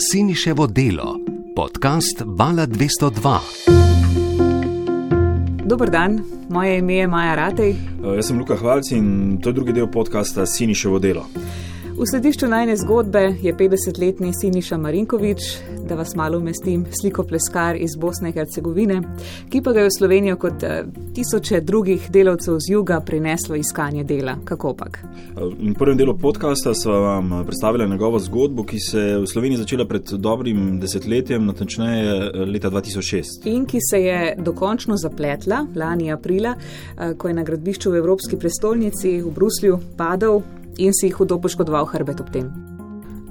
Siniševo delo, podcast Bala 202. Dober dan, moje ime je Maja Ratej. Jaz sem Luka Hvalc in to je drugi del podcasta Siniševo delo. V središču najne zgodbe je 50-letni Siniša Marinkovič, da vas malo umestim, sliko pleskar iz Bosne in Hercegovine, ki pa ga je v Slovenijo kot eh, tisoče drugih delavcev z juga prineslo iskanje dela. Kako pak? V prvem delu podcasta sva vam predstavila njegovo zgodbo, ki se je v Sloveniji začela pred dobrim desetletjem, natančneje eh, leta 2006. In ki se je dokončno zapletla lani aprila, eh, ko je na gradbišču v Evropski prestolnici v Bruslju padal in si hudo poškodoval hrbet ob tem.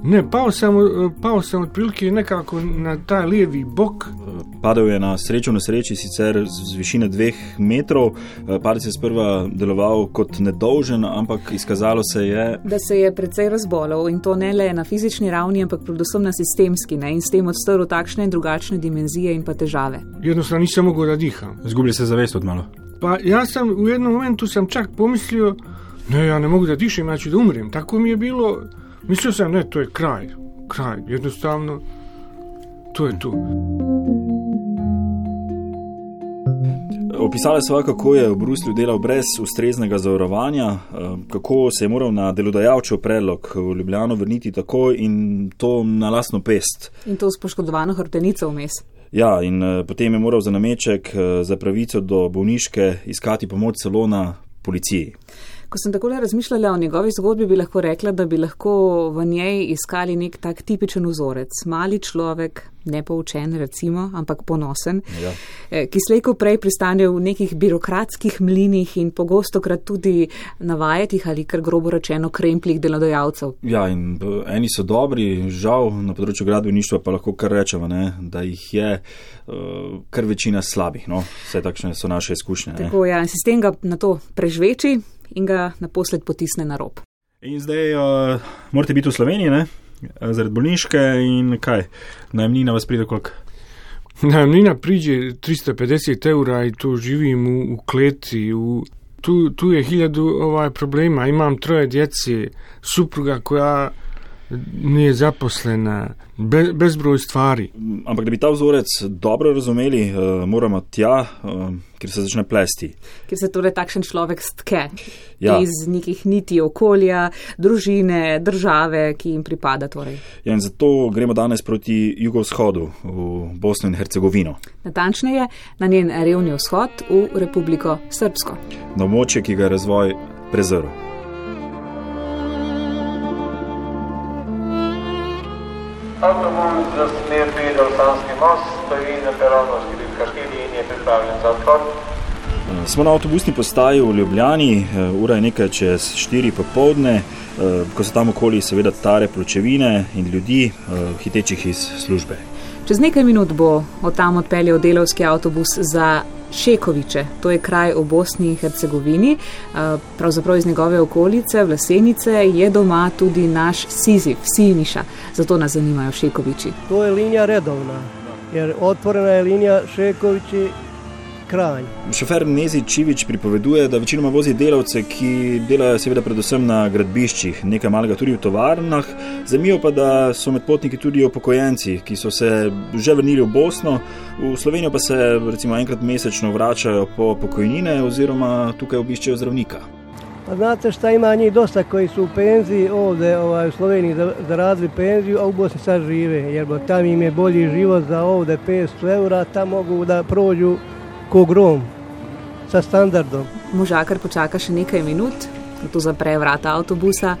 Ne, pa sem, pa sem odprilki nekako na ta levi bok. Padel je na srečo na sreči, sicer z višine dveh metrov. Padec je sprva deloval kot nedolžen, ampak izkazalo se je, Da se je precej razbolel in to ne le na fizični ravni, ampak predvsem na sistemski ne, in s tem odstrl takšne in drugačne dimenzije in pa težave. Jednostavno nisem mogel, da diham. zgubili se zavest od malo. Pa jaz sem v jednom momentu sem čak pomislil, ne, ja ne mogu da dišem, znači da umrem. Tako mi je bilo, mislio sam, ne, to je kraj, kraj, jednostavno, to je to. Opisali sva, kako je v Bruslju delal brez ustreznega zavarovanja, eh, kako se je moral na delodajalčev predlog v Ljubljano vrniti takoj in to na lastno pest. In to s poškodovano hrbtenico vmes. Ja, in eh, potem je moral za nameček, eh, za pravico do bolniške, iskati pomoč celo na policiji. Ko sem tako razmišljala o njegovi zgodbi, bi lahko rekla, da bi lahko v njej iskali nek tak tipičen vzorec. Mali človek, nepoučen, recimo, ampak ponosen, Ja. eh, ki slejko prej pristane v nekih birokratskih mlinih in pogosto krat tudi na vajetih ali kar grobo rečeno krempljih delodajalcev. Ja, in eh, eni so dobri, žal na področju gradbeništva pa lahko kar rečemo, ne, da jih je uh, kar večina slabih. No. Vse takšne so naše izkušnje. Ne. Tako ja, in sistem ga na to prežveči in ga naposled potisne na rob. In zdaj uh, morate biti v Sloveniji, ne? zaradi bolniške in kaj, najemnina vas pride koliko. Najemnina priđe 350 eura i tu živim u, u kleti, u, tu, tu je hiljadu ovaj problema, imam troje djece, supruga koja nije zaposlena, be, bezbroj stvari. Ampak da bi ta vzorec dobro razumeli, uh, moramo tja, uh, kjer se začne plesti. Ker se torej takšen človek stke Ja. iz nekih niti okolja, družine, države, ki jim pripada. Torej. Ja, in zato gremo danes proti jugovzhodu, v Bosno in Hercegovino, Natančneje na njen revni vzhod v Republiko Srpsko. na območje, ki ga je razvoj prezrl. Avtobus za smer Pedro-Sanski most stoji na peronu škriljkaški liniji je pripravljen za odhod. Smo na avtobusni postaji v Ljubljani, eh, ura je nekaj čez 4 popovdne, eh, ko so tam okoli seveda tare pločevine in ljudi, eh, hitečih iz službe. Čez nekaj minut bo od tam odpeljal delovski avtobus za Šekoviče, to je kraj v Bosni in Hercegovini, eh, pravzaprav iz njegove okolice, Vlasenice, je doma tudi naš Sizif, Siniša, zato nas zanimajo Šekoviči. To je linija redovna, jer otvorena je linija Šekovići Kranj. Šofer Nezi Čivič pripoveduje, da večinoma vozi delavce, ki delajo seveda predvsem na gradbiščih, nekaj malega tudi v tovarnah. Zanimivo pa, da so med potniki tudi upokojenci, ki so se že vrnili v Bosno, v Slovenijo pa se recimo enkrat mesečno vračajo po pokojnine oziroma tukaj obiščejo zdravnika. A znate šta ima njih dosta koji su u penziji ovdje ovaj, u Sloveniji za- zaradili penziju, a u Bosni sad žive, jer tam im je bolji život za ovdje 500 eura, tam mogu da prođu ko grom sa standardom. Možakar počaka še nekaj minut, nato zapre vrata avtobusa.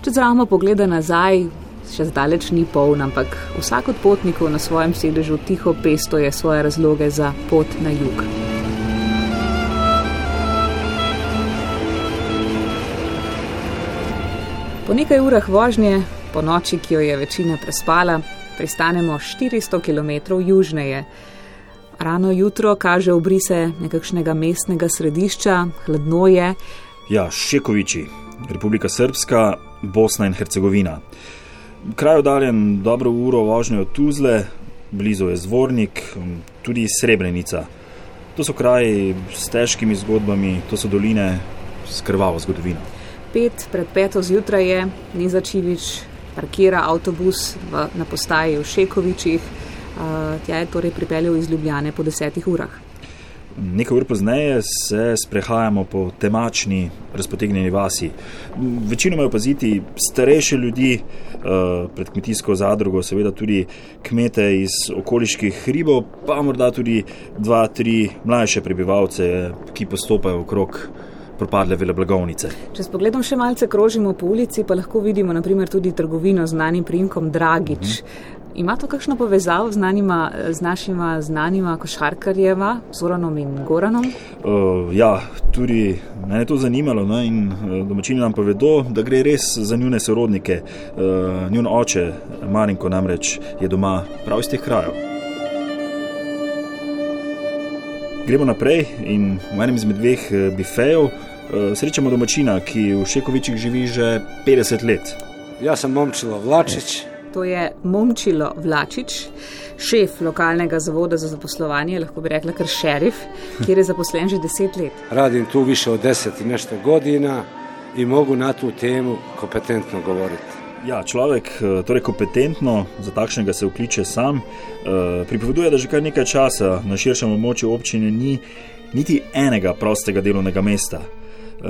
Če zramo pogleda nazaj, še zdaleč ni poln, ampak vsak od potnikov na svojem sedežu tiho pestuje svoje razloge za pot na jug. Po nekaj urah vožnje, po noči, ki jo je večina prespala, pristanemo 400 km južneje. Rano jutro kaže obrise nekakšnega mestnega središča, hladno je, Ja, Šekoviči, Republika Srpska, Bosna in Hercegovina. Kraj oddaljen dobro uro vožnje od Tuzle, blizu je Zvornik, tudi Srebrenica. To so kraji s težkimi zgodbami, to so doline s krvavo zgodovino. Pet pred peto zjutraj je, Neza Čivič parkira avtobus v, na postaji v Šekovičih, tja je torej pripeljal iz Ljubljane po desetih urah. Nekaj ur pozneje se sprehajamo po temačni, razpotegnjeni vasi. Večinoma je opaziti starejše ljudi, eh, pred kmetijsko zadrugo, seveda tudi kmete iz okoliških hribov, pa morda tudi dva, tri mlajše prebivalce, ki postopajo okrog propadle vele blagovnice. Če s pogledom še malce krožimo po ulici, pa lahko vidimo naprimer tudi trgovino z znanim primkom Dragič. Mhm. Ima to kakšno povezavo z, nanima, z našima znanima košarkarjeva, Zoranom in Goranom? Uh, ja, tudi me je to zanimalo no, in uh, domačini nam povedo, da gre res za njune sorodnike. Uh, njun oče, Marinko, namreč je doma prav iz teh krajev. Gremo naprej in v enem izmed dveh bifejev srečamo domačina, ki v Šekovičih živi že 50 let. Jaz sem Momčilo Vlačič. Je to je Momčilo Vlačič, šef lokalnega zavoda za zaposlovanje, lahko bi rekla kar šerif, kjer je zaposlen že deset let. Radim tu više od deset in nešto godina in mogu na tu temu kompetentno govoriti. Ja, človek, eh, torej kompetentno, za takšnega se vkliče sam, eh, pripoveduje, da že kar nekaj časa na širšem območju občine ni niti enega prostega delovnega mesta. Eh,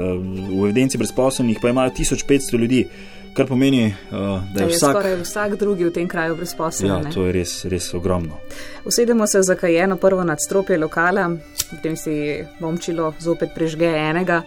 v evidenci brezposobnih pa imajo 1500 ljudi kar pomeni, uh, da je, je vsak, vsak drugi v tem kraju brezposeln. Ja, to je res, res ogromno. Usedemo se za kajeno prvo nadstropje lokala, potem si momčilo zopet prežge enega.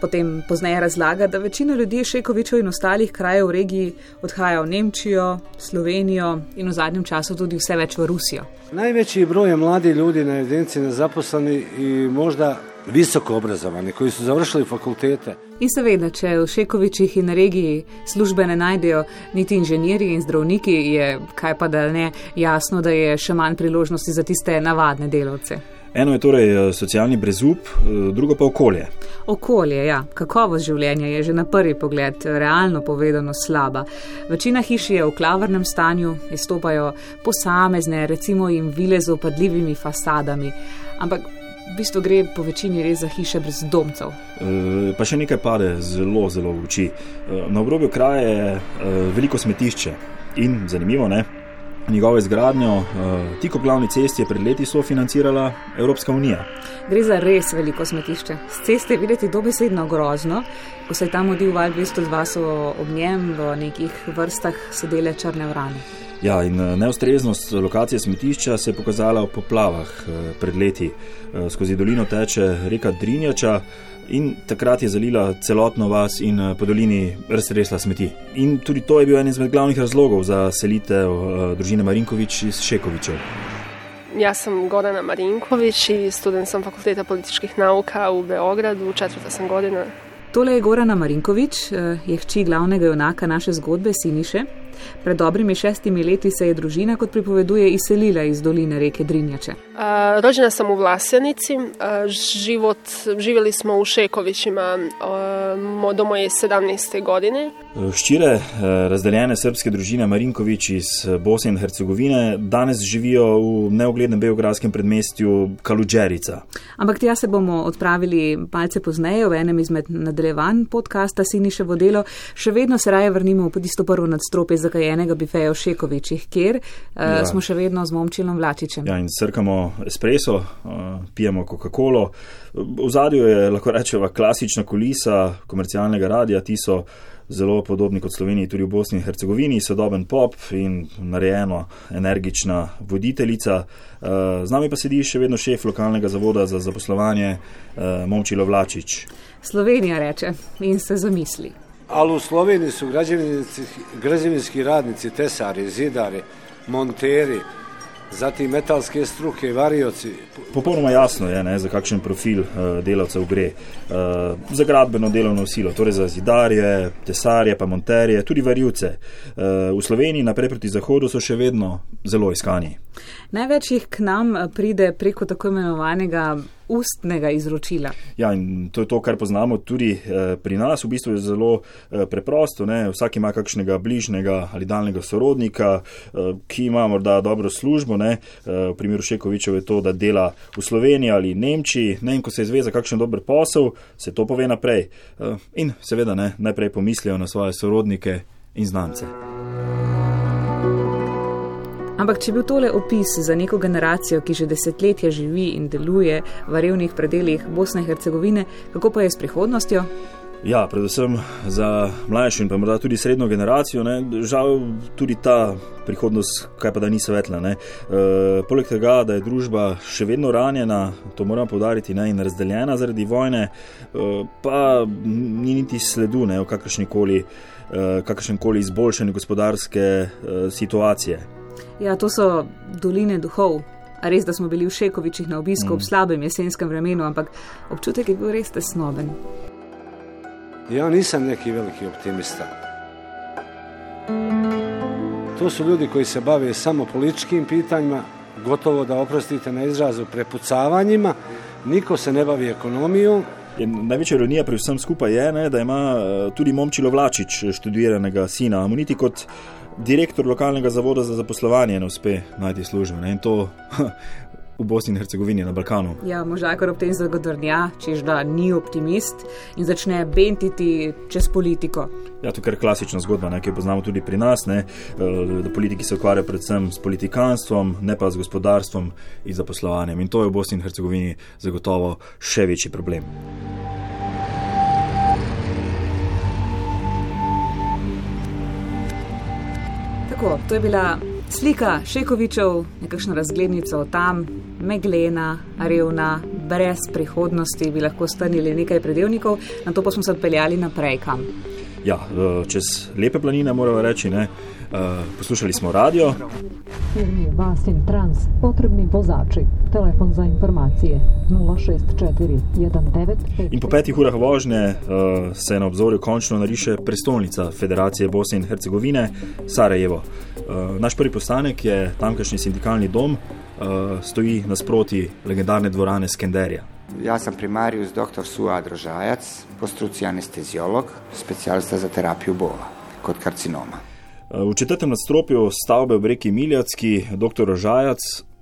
Potem pozneje razlaga, da večina ljudi Šekovičev in ostalih krajev v regiji odhaja v Nemčijo, Slovenijo in v zadnjem času tudi vse več v Rusijo. Največji broj je mladi ljudi na evidenci nezaposleni in morda visoko obrazovani, koji su završili fakultete. In seveda, če v Šekovičih in regiji službe ne najdejo niti inženirji in zdravniki, je kaj pa da ne jasno, da je še manj priložnosti za tiste navadne delavce. Eno je torej eh, socialni brezup, eh, drugo pa okolje. Okolje, ja, kakovost življenja je že na prvi pogled realno povedano slaba. Večina hiš je v klavrnem stanju, izstopajo posamezne, recimo jim vile z opadljivimi fasadami. Ampak v bistvu gre po večini res za hiše brez domcev. E, pa še nekaj pade zelo, zelo v oči. E, na obrobju kraja je e, veliko smetišče in zanimivo, ne? Njegovo izgradnjo tik ob glavni cesti je pred leti sofinancirala Evropska unija. Gre za res veliko smetišče. Z ceste je videti dobesedno grozno. Ko se je tam odil val 202, so ob njem v nekih vrstah sedele črne vrane. Ja, in eh, neustreznost lokacije smetišča se je pokazala v poplavah eh, pred leti. Eh, skozi dolino teče reka Drinjača in takrat je zalila celotno vas in po dolini raztresla smeti. In tudi to je bil en izmed glavnih razlogov za selitev družine Marinkovič iz Šekovičev. Jaz sem Gorana Marinkovič in študent sem fakulteta političnih nauka v Beogradu, četrta sem godina. Tole je Gorana Marinkovič, je hči glavnega junaka naše zgodbe Siniše. Pred dobrimi šestimi leti se je družina, kot pripoveduje, izselila iz doline reke Drinjače. Uh, rođena sam u Vlasenici, uh, život, živjeli smo u Šekovićima uh, do moje 17. godine. Ščire razdeljene srpske družine Marinkovič iz Bosne in Hercegovine danes živijo v neuglednem beogradskem predmestju Kaludžerica. Ampak tja se bomo odpravili malce pozneje v enem izmed nadaljevanj podcasta Siniše vodelo. Še vedno se raje vrnimo v tisto prvo nadstropje zakajenega bifeja v Šekovičih, kjer ja. smo še vedno z momčilom Vlačičem. Ja, in srkamo espresso, pijemo Coca-Colo. V zadju je lahko rečeva klasična kulisa komercialnega radia, ti so zelo podobni kot Sloveniji, tudi v Bosni in Hercegovini, sodoben pop in narejeno energična voditeljica. Z nami pa sedi še vedno šef lokalnega zavoda za zaposlovanje Momčilo Vlačič. Slovenija reče in se zamisli. Ali v Sloveniji so građevinski radnici, tesari, zidari, monteri, zatim metalske struke, varioci. Popolnoma jasno je, ne, za kakšen profil uh, delavcev gre. Uh, za gradbeno delovno silo, torej za zidarje, tesarje, pa monterje, tudi varijce. Uh, v Sloveniji naprej proti zahodu so še vedno zelo iskani. Največ jih k nam pride preko tako imenovanega ustnega izročila. Ja, in to je to, kar poznamo tudi eh, pri nas. V bistvu je zelo eh, preprosto. Ne? Vsak ima kakšnega bližnjega ali daljnega sorodnika, eh, ki ima morda dobro službo. Ne? V primeru Šekovičev je to, da dela v Sloveniji ali Nemčiji. Ne? In ko se izve za kakšen dober posel, se to pove naprej. In seveda ne, najprej pomislijo na svoje sorodnike in znance. Ampak, če bi tole opis za neko generacijo, ki že desetletja živi in deluje v revnih predeljih Bosne in Hercegovine, kako pa je s prihodnostjo? Ja, predvsem za mlajšo in pa morda tudi srednjo generacijo, ne, žal tudi ta prihodnost, kaj pa da ni svetla. E, poleg tega, da je družba še vedno ranjena, to moramo povdariti, ne, in razdeljena zaradi vojne, e, pa ni niti sledu ne, o kakršnikoli, e, kakršnikoli izboljšanju gospodarske e, situacije. Ja, to so doline duhov. A res, da smo bili v Šekovičih na obisku mm. ob slabem jesenskem vremenu, ampak občutek je bil res tesnoben. Ja nisam neki veliki optimista. To su ljudi koji se bave samo političkim pitanjima, gotovo da oprostite na izrazu prepucavanjima, niko se ne bavi ekonomijom. In največja ironija pri vsem skupaj je, ne, da ima eh, tudi Momčilo Vlačič študiranega sina, a mu niti kot direktor lokalnega zavoda za zaposlovanje ne uspe najti službo. In to v Bosni in Hercegovini na Balkanu. Ja, možakar ob tem zagodrnja, čež da ni optimist in začne bentiti čez politiko. Ja, to je kar klasična zgodba, ne, ki jo poznamo tudi pri nas, ne, eh, da politiki se ukvarjajo predvsem s politikanstvom, ne pa z gospodarstvom in zaposlovanjem. In to je v Bosni in Hercegovini zagotovo še večji problem. Tako, to je bila Slika Šekovičev, nekakšna razglednica od tam, meglena, revna, brez prihodnosti, bi lahko strnili nekaj predelnikov, na to pa smo se odpeljali naprej kam. Ja, čez lepe planine moramo reči, ne. Poslušali smo radio. Firmi Vasin Trans, potrebni vozači, telefon za informacije 064 19 In po petih urah vožnje se na obzorju končno nariše prestolnica Federacije Bosne in Hercegovine, Sarajevo. Uh, naš prvi postanek je tamkajšnji sindikalni dom, uh, stoji nasproti legendarne dvorane Skenderja. Ja sam primarius dr. Suad Rožajac, po struci anesteziolog, specijalista za terapiju bola kod karcinoma. Uh, v četrtem nadstropju stavbe v reki Miljacki dr. Rožajac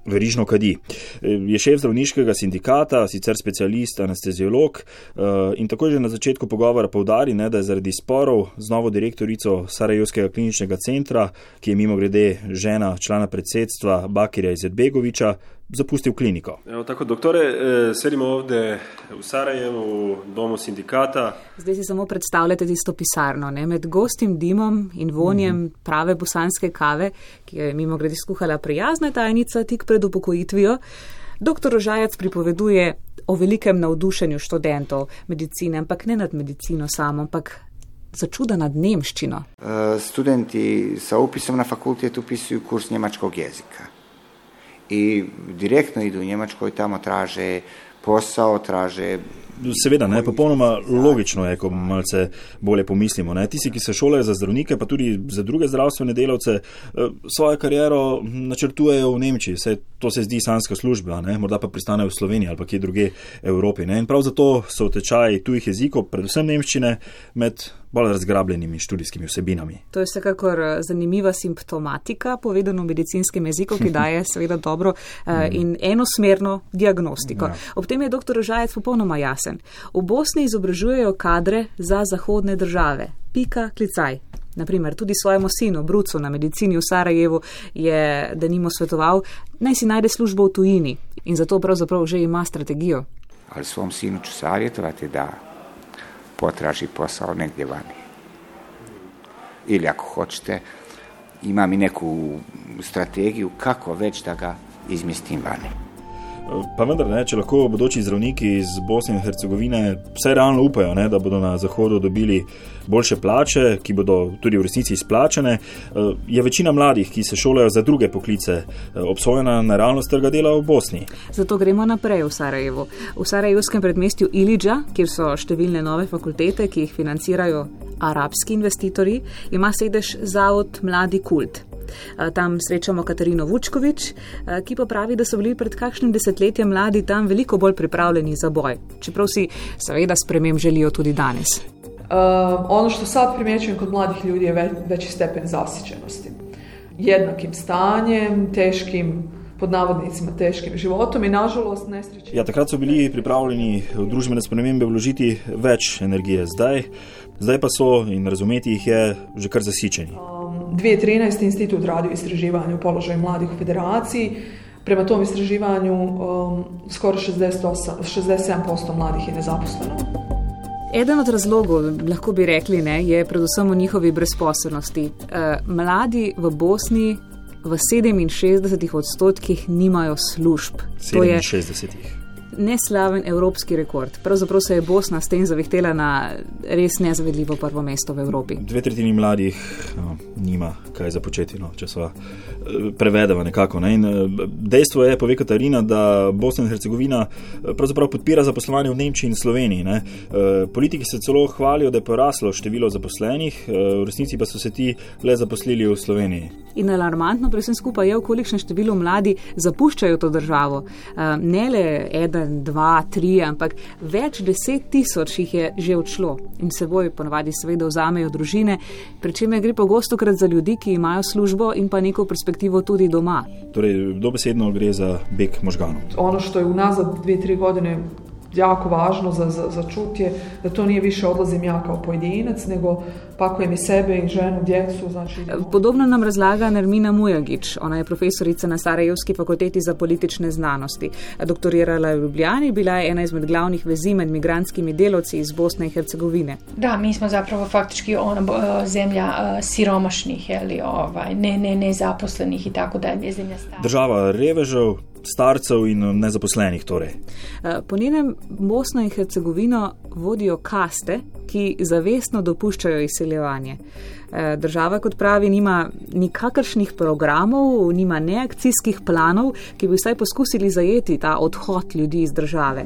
verižno kadi. Je šef zdravniškega sindikata, sicer specialist, anesteziolog eh, in tako že na začetku pogovora povdari, ne, da je zaradi sporov z novo direktorico Sarajevskega kliničnega centra, ki je mimo grede žena člana predsedstva Bakirja Izetbegoviča, zapustil kliniko. Evo tako, doktore, eh, sedimo ovde v Sarajevu, v domu sindikata. Zdaj si samo predstavljate tisto pisarno, ne? med gostim dimom in vonjem mm prave bosanske kave, ki je mimo grede skuhala prijazna tajnica tik pred upokojitvijo. Doktor Rožajac pripoveduje o velikem navdušenju študentov medicine, ampak ne nad medicino samo, ampak začuda nad nemščino. Uh, studenti sa upisom na fakultet upisuju kurs njemačkog jezika i direktno idu u Njemačkoj, tamo traže posao, traže Seveda, ne, popolnoma logično je, ko malce bolje pomislimo. Ne. Tisti, ki se šolajo za zdravnike, pa tudi za druge zdravstvene delavce, eh, svojo kariero načrtujejo v Nemčiji. Vse to se zdi sanska služba, ne. morda pa pristanejo v Sloveniji ali pa kje druge Evropi. Ne. In prav zato so tečaji tujih jezikov, predvsem nemščine, med bolj razgrabljenimi študijskimi vsebinami. To je vsekakor eh, zanimiva simptomatika, povedano v medicinskem jeziku, ki daje seveda dobro uh, in enosmerno diagnostiko. Ja. Ob tem je dr. Žajec popolnoma jasen. V Bosni izobražujejo kadre za zahodne države. Pika klicaj. Naprimer, tudi svojemu sinu, Brucu, na medicini v Sarajevu, je, da nimo svetoval, naj si najde službo v tujini in zato pravzaprav že ima strategijo. Ali svom sinu ću savjetovati da potraži posao negdje vani. Ili ako hoćete, imam i neku strategiju kako već da ga izmjestim vani. Pa vendar, ne, če lahko bodoči zdravniki iz Bosne in Hercegovine vse realno upajo, ne, da bodo na Zahodu dobili boljše plače, ki bodo tudi v resnici izplačene, eh, je večina mladih, ki se šolajo za druge poklice, eh, obsojena na realnost trga dela v Bosni. Zato gremo naprej v Sarajevo. V Sarajevskem predmestju Ilidža, kjer so številne nove fakultete, ki jih financirajo arabski investitorji, ima sedež Zavod Mladi Kult. Tam srečamo Katarino Vučkovič, ki pa pravi, da so bili pred kakšnim desetletjem mladi tam veliko bolj pripravljeni za boj, čeprav si seveda spremem želijo tudi danes. Uh, ono što sad primjećujem kod mladih ljudi je ve veći stepen zasićenosti. Jednakim stanjem, teškim, pod navodnicima, teškim životom i nažalost nesreći. Ja, takrat so bili pripravljeni v družbene spremembe vložiti več energije. Zdaj, zdaj pa so in razumeti jih je že kar zasičeni. Uh, 2013. institut radio istraživanje u položaju mladih u federaciji. Prema tom istraživanju um, skoro 68, 67% mladih je nezaposleno. Eden od razlogov, lahko bi rekli, ne, je predvsem v njihovi brezposobnosti. E, mladi v Bosni v 67 odstotkih nimajo služb. 67 neslaven evropski rekord. Pravzaprav se je Bosna s tem zavihtela na res nezavedljivo prvo mesto v Evropi. Dve tretjini mladih no, nima kaj za početi, no, če so eh, prevedeva nekako. Ne. In, eh, dejstvo je, pove Katarina, da Bosna in Hercegovina eh, pravzaprav podpira zaposlovanje v Nemčiji in Sloveniji. Ne. Politiki se celo hvalijo, da je poraslo število zaposlenih, v resnici pa so se ti le zaposlili v Sloveniji. In alarmantno pri vsem skupaj je, v kolikšnem številu mladi zapuščajo to državo. Ne le eden dva, tri, ampak več deset tisoč jih je že odšlo in seboj ponavadi seveda vzamejo družine, pri čemer gre pogosto krat za ljudi, ki imajo službo in pa neko perspektivo tudi doma. Torej, dobesedno gre za beg možganov. Ono što je unazad dve, tri godine jako važno za, za, za čutje, da to nije više odlazim ja kao pojedinac, nego pakujem i sebe i ženu, djecu. Znači... Podobno nam razlaga Nermina Mujagić. Ona je profesorica na Sarajevski fakulteti za politične znanosti. Doktorirala je v Ljubljani, bila je ena izmed glavnih vezi med migrantskimi delovci iz Bosne i Hercegovine. Da, mi smo zapravo faktički ona e, zemlja e, siromašnih, ali ovaj, ne, ne, nezaposlenih i tako dalje, zemlja stara. Država revežev, starcev in nezaposlenih. Torej. Eh, po njenem Bosno in Hercegovino vodijo kaste, ki zavestno dopuščajo izseljevanje. Eh, država, kot pravi, nima nikakršnih programov, nima neakcijskih planov, ki bi vsaj poskusili zajeti ta odhod ljudi iz države.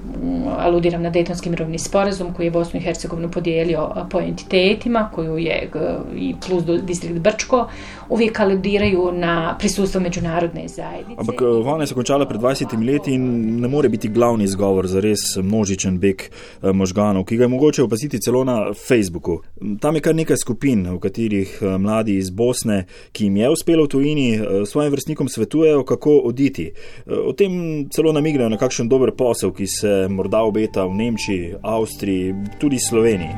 Aludiram na Dejtonski mirovni sporazum, koji je Bosnu in Hercegovino podijelio eh, po entitetima, koju je i plus do distrikt Brčko, uvijek aludiraju na prisustvo međunarodne zajednice. Ampak eh, vojna se končala pred 20 leti in ne more biti glavni izgovor za res množičen beg možganov, ki ga je mogoče opaziti celo na Facebooku. Tam je kar nekaj skupin, v katerih katerih eh, mladi iz Bosne, ki jim je uspelo v tujini, eh, svojim vrstnikom svetujejo, kako oditi. Eh, o tem celo namignejo na kakšen dober posel, ki se morda obeta v Nemčiji, Avstriji, tudi Sloveniji.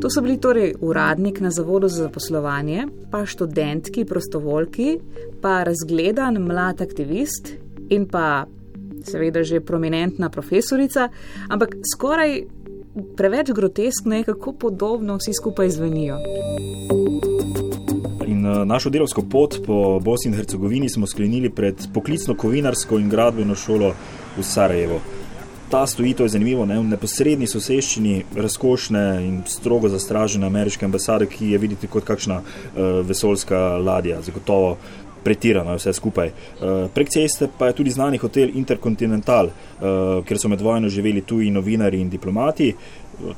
To so bili torej uradnik na Zavodu za zaposlovanje, pa študentki, prostovoljki, pa razgledan mlad aktivist in pa seveda že prominentna profesorica, ampak skoraj preveč groteskno je, kako podobno vsi skupaj zvenijo. In uh, našo delovsko pot po Bosni in Hercegovini smo sklenili pred poklicno kovinarsko in gradbeno šolo v Sarajevo. Ta stoji, to je zanimivo, ne, v neposrednji soseščini razkošne in strogo zastražene ameriške ambasade, ki je videti kot kakšna uh, vesoljska ladja. Zagotovo pretirano vse skupaj. Uh, prek ceste pa je tudi znani hotel Intercontinental, uh, kjer so med vojno živeli tuji novinari in diplomati,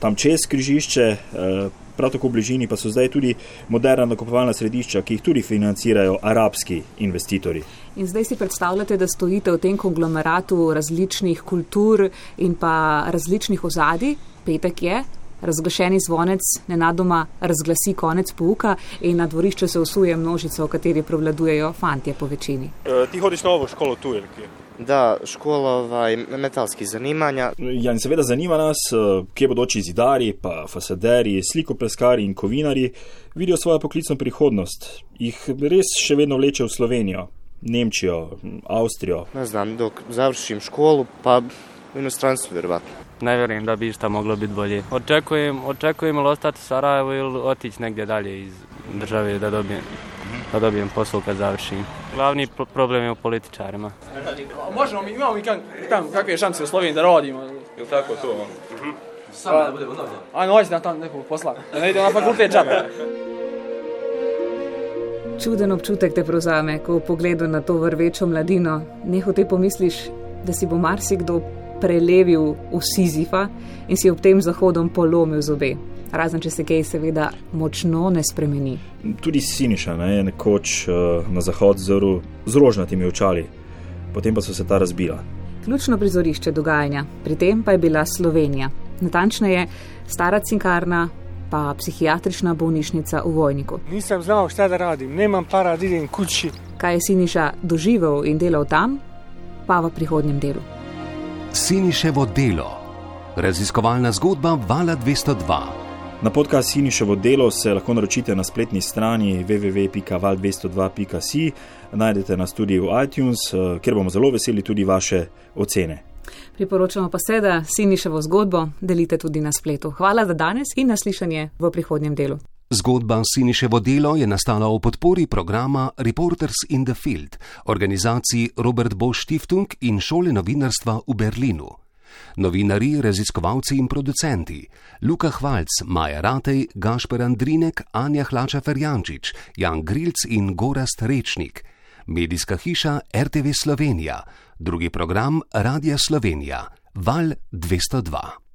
tam čez križišče, uh, prav tako v bližini pa so zdaj tudi moderna nakupovalna središča, ki jih tudi financirajo arabski investitorji. In zdaj si predstavljate, da stojite v tem konglomeratu različnih kultur in pa različnih ozadij. Petek je, razglašeni zvonec nenadoma razglasi konec pouka in na dvorišče se usuje množica, v kateri prevladujejo fantje po večini. E, ti hodiš na ovo školo tu, ali kje? Da, škola ovaj, metalskih zanimanja. Ja, in seveda zanima nas, e, kje bodoči zidari, pa fasaderi, slikopleskari in kovinari vidijo svojo poklicno prihodnost. Jih res še vedno vleče v Slovenijo, Nemčijo, Avstrijo. Ne znam, dok završim školu, pa v inostranstvu, vjerovatno. Ne vjerujem da bi išta moglo biti bolje. Očekujem, očekujem ili ostati u Sarajevu ili otići negdje dalje iz države da dobijem, da dobijem posao kad završim. Glavni pro problem je u političarima. Možemo mi, imamo mi kan, tam kakve šanse u Sloveniji da radimo? Ili tako to? Mhm. Sam da bude udobno. Ajmo, hoći da tam nekog posla. Da ne ide na fakultet džabe. Čuden občutek te prevzame, ko v pogledu na to vrvečo mladino nehote pomisliš, da si bo marsikdo prelevil v Sizifa in si ob tem zahodom polomil zobe. Razen če se kaj seveda močno ne spremeni. Tudi Siniša ne, je nekoč uh, na zahod zrl z rožnatimi očali, potem pa so se ta razbila. Ključno prizorišče dogajanja, pri tem pa je bila Slovenija. Natančneje, stara cinkarna, pa psihiatrična bolnišnica v Vojniku. Nisem znal, šta da radim, nemam para, da idem kući. Kaj je Siniša doživel in delal tam, pa v prihodnjem delu. Siniševo delo, raziskovalna zgodba Vala 202. Na podcast Siniševo delo se lahko naročite na spletni strani www.val202.si, najdete nas tudi v iTunes, eh, kjer bomo zelo veseli tudi vaše ocene. Priporočamo pa se, da Siniševo zgodbo delite tudi na spletu. Hvala za danes in naslišanje v prihodnjem delu. Zgodba Siniševo delo je nastala v podpori programa Reporters in the Field, organizaciji Robert Bosch Stiftung in šole novinarstva v Berlinu. Novinari, raziskovalci in producenti: Luka Hvalc, Maja Ratej, Gašper Andrinek, Anja Hlača Ferjančič, Jan Grilc in Gorast Rečnik. Medijska hiša RTV Slovenija, drugi program Radia Slovenija, Val 202.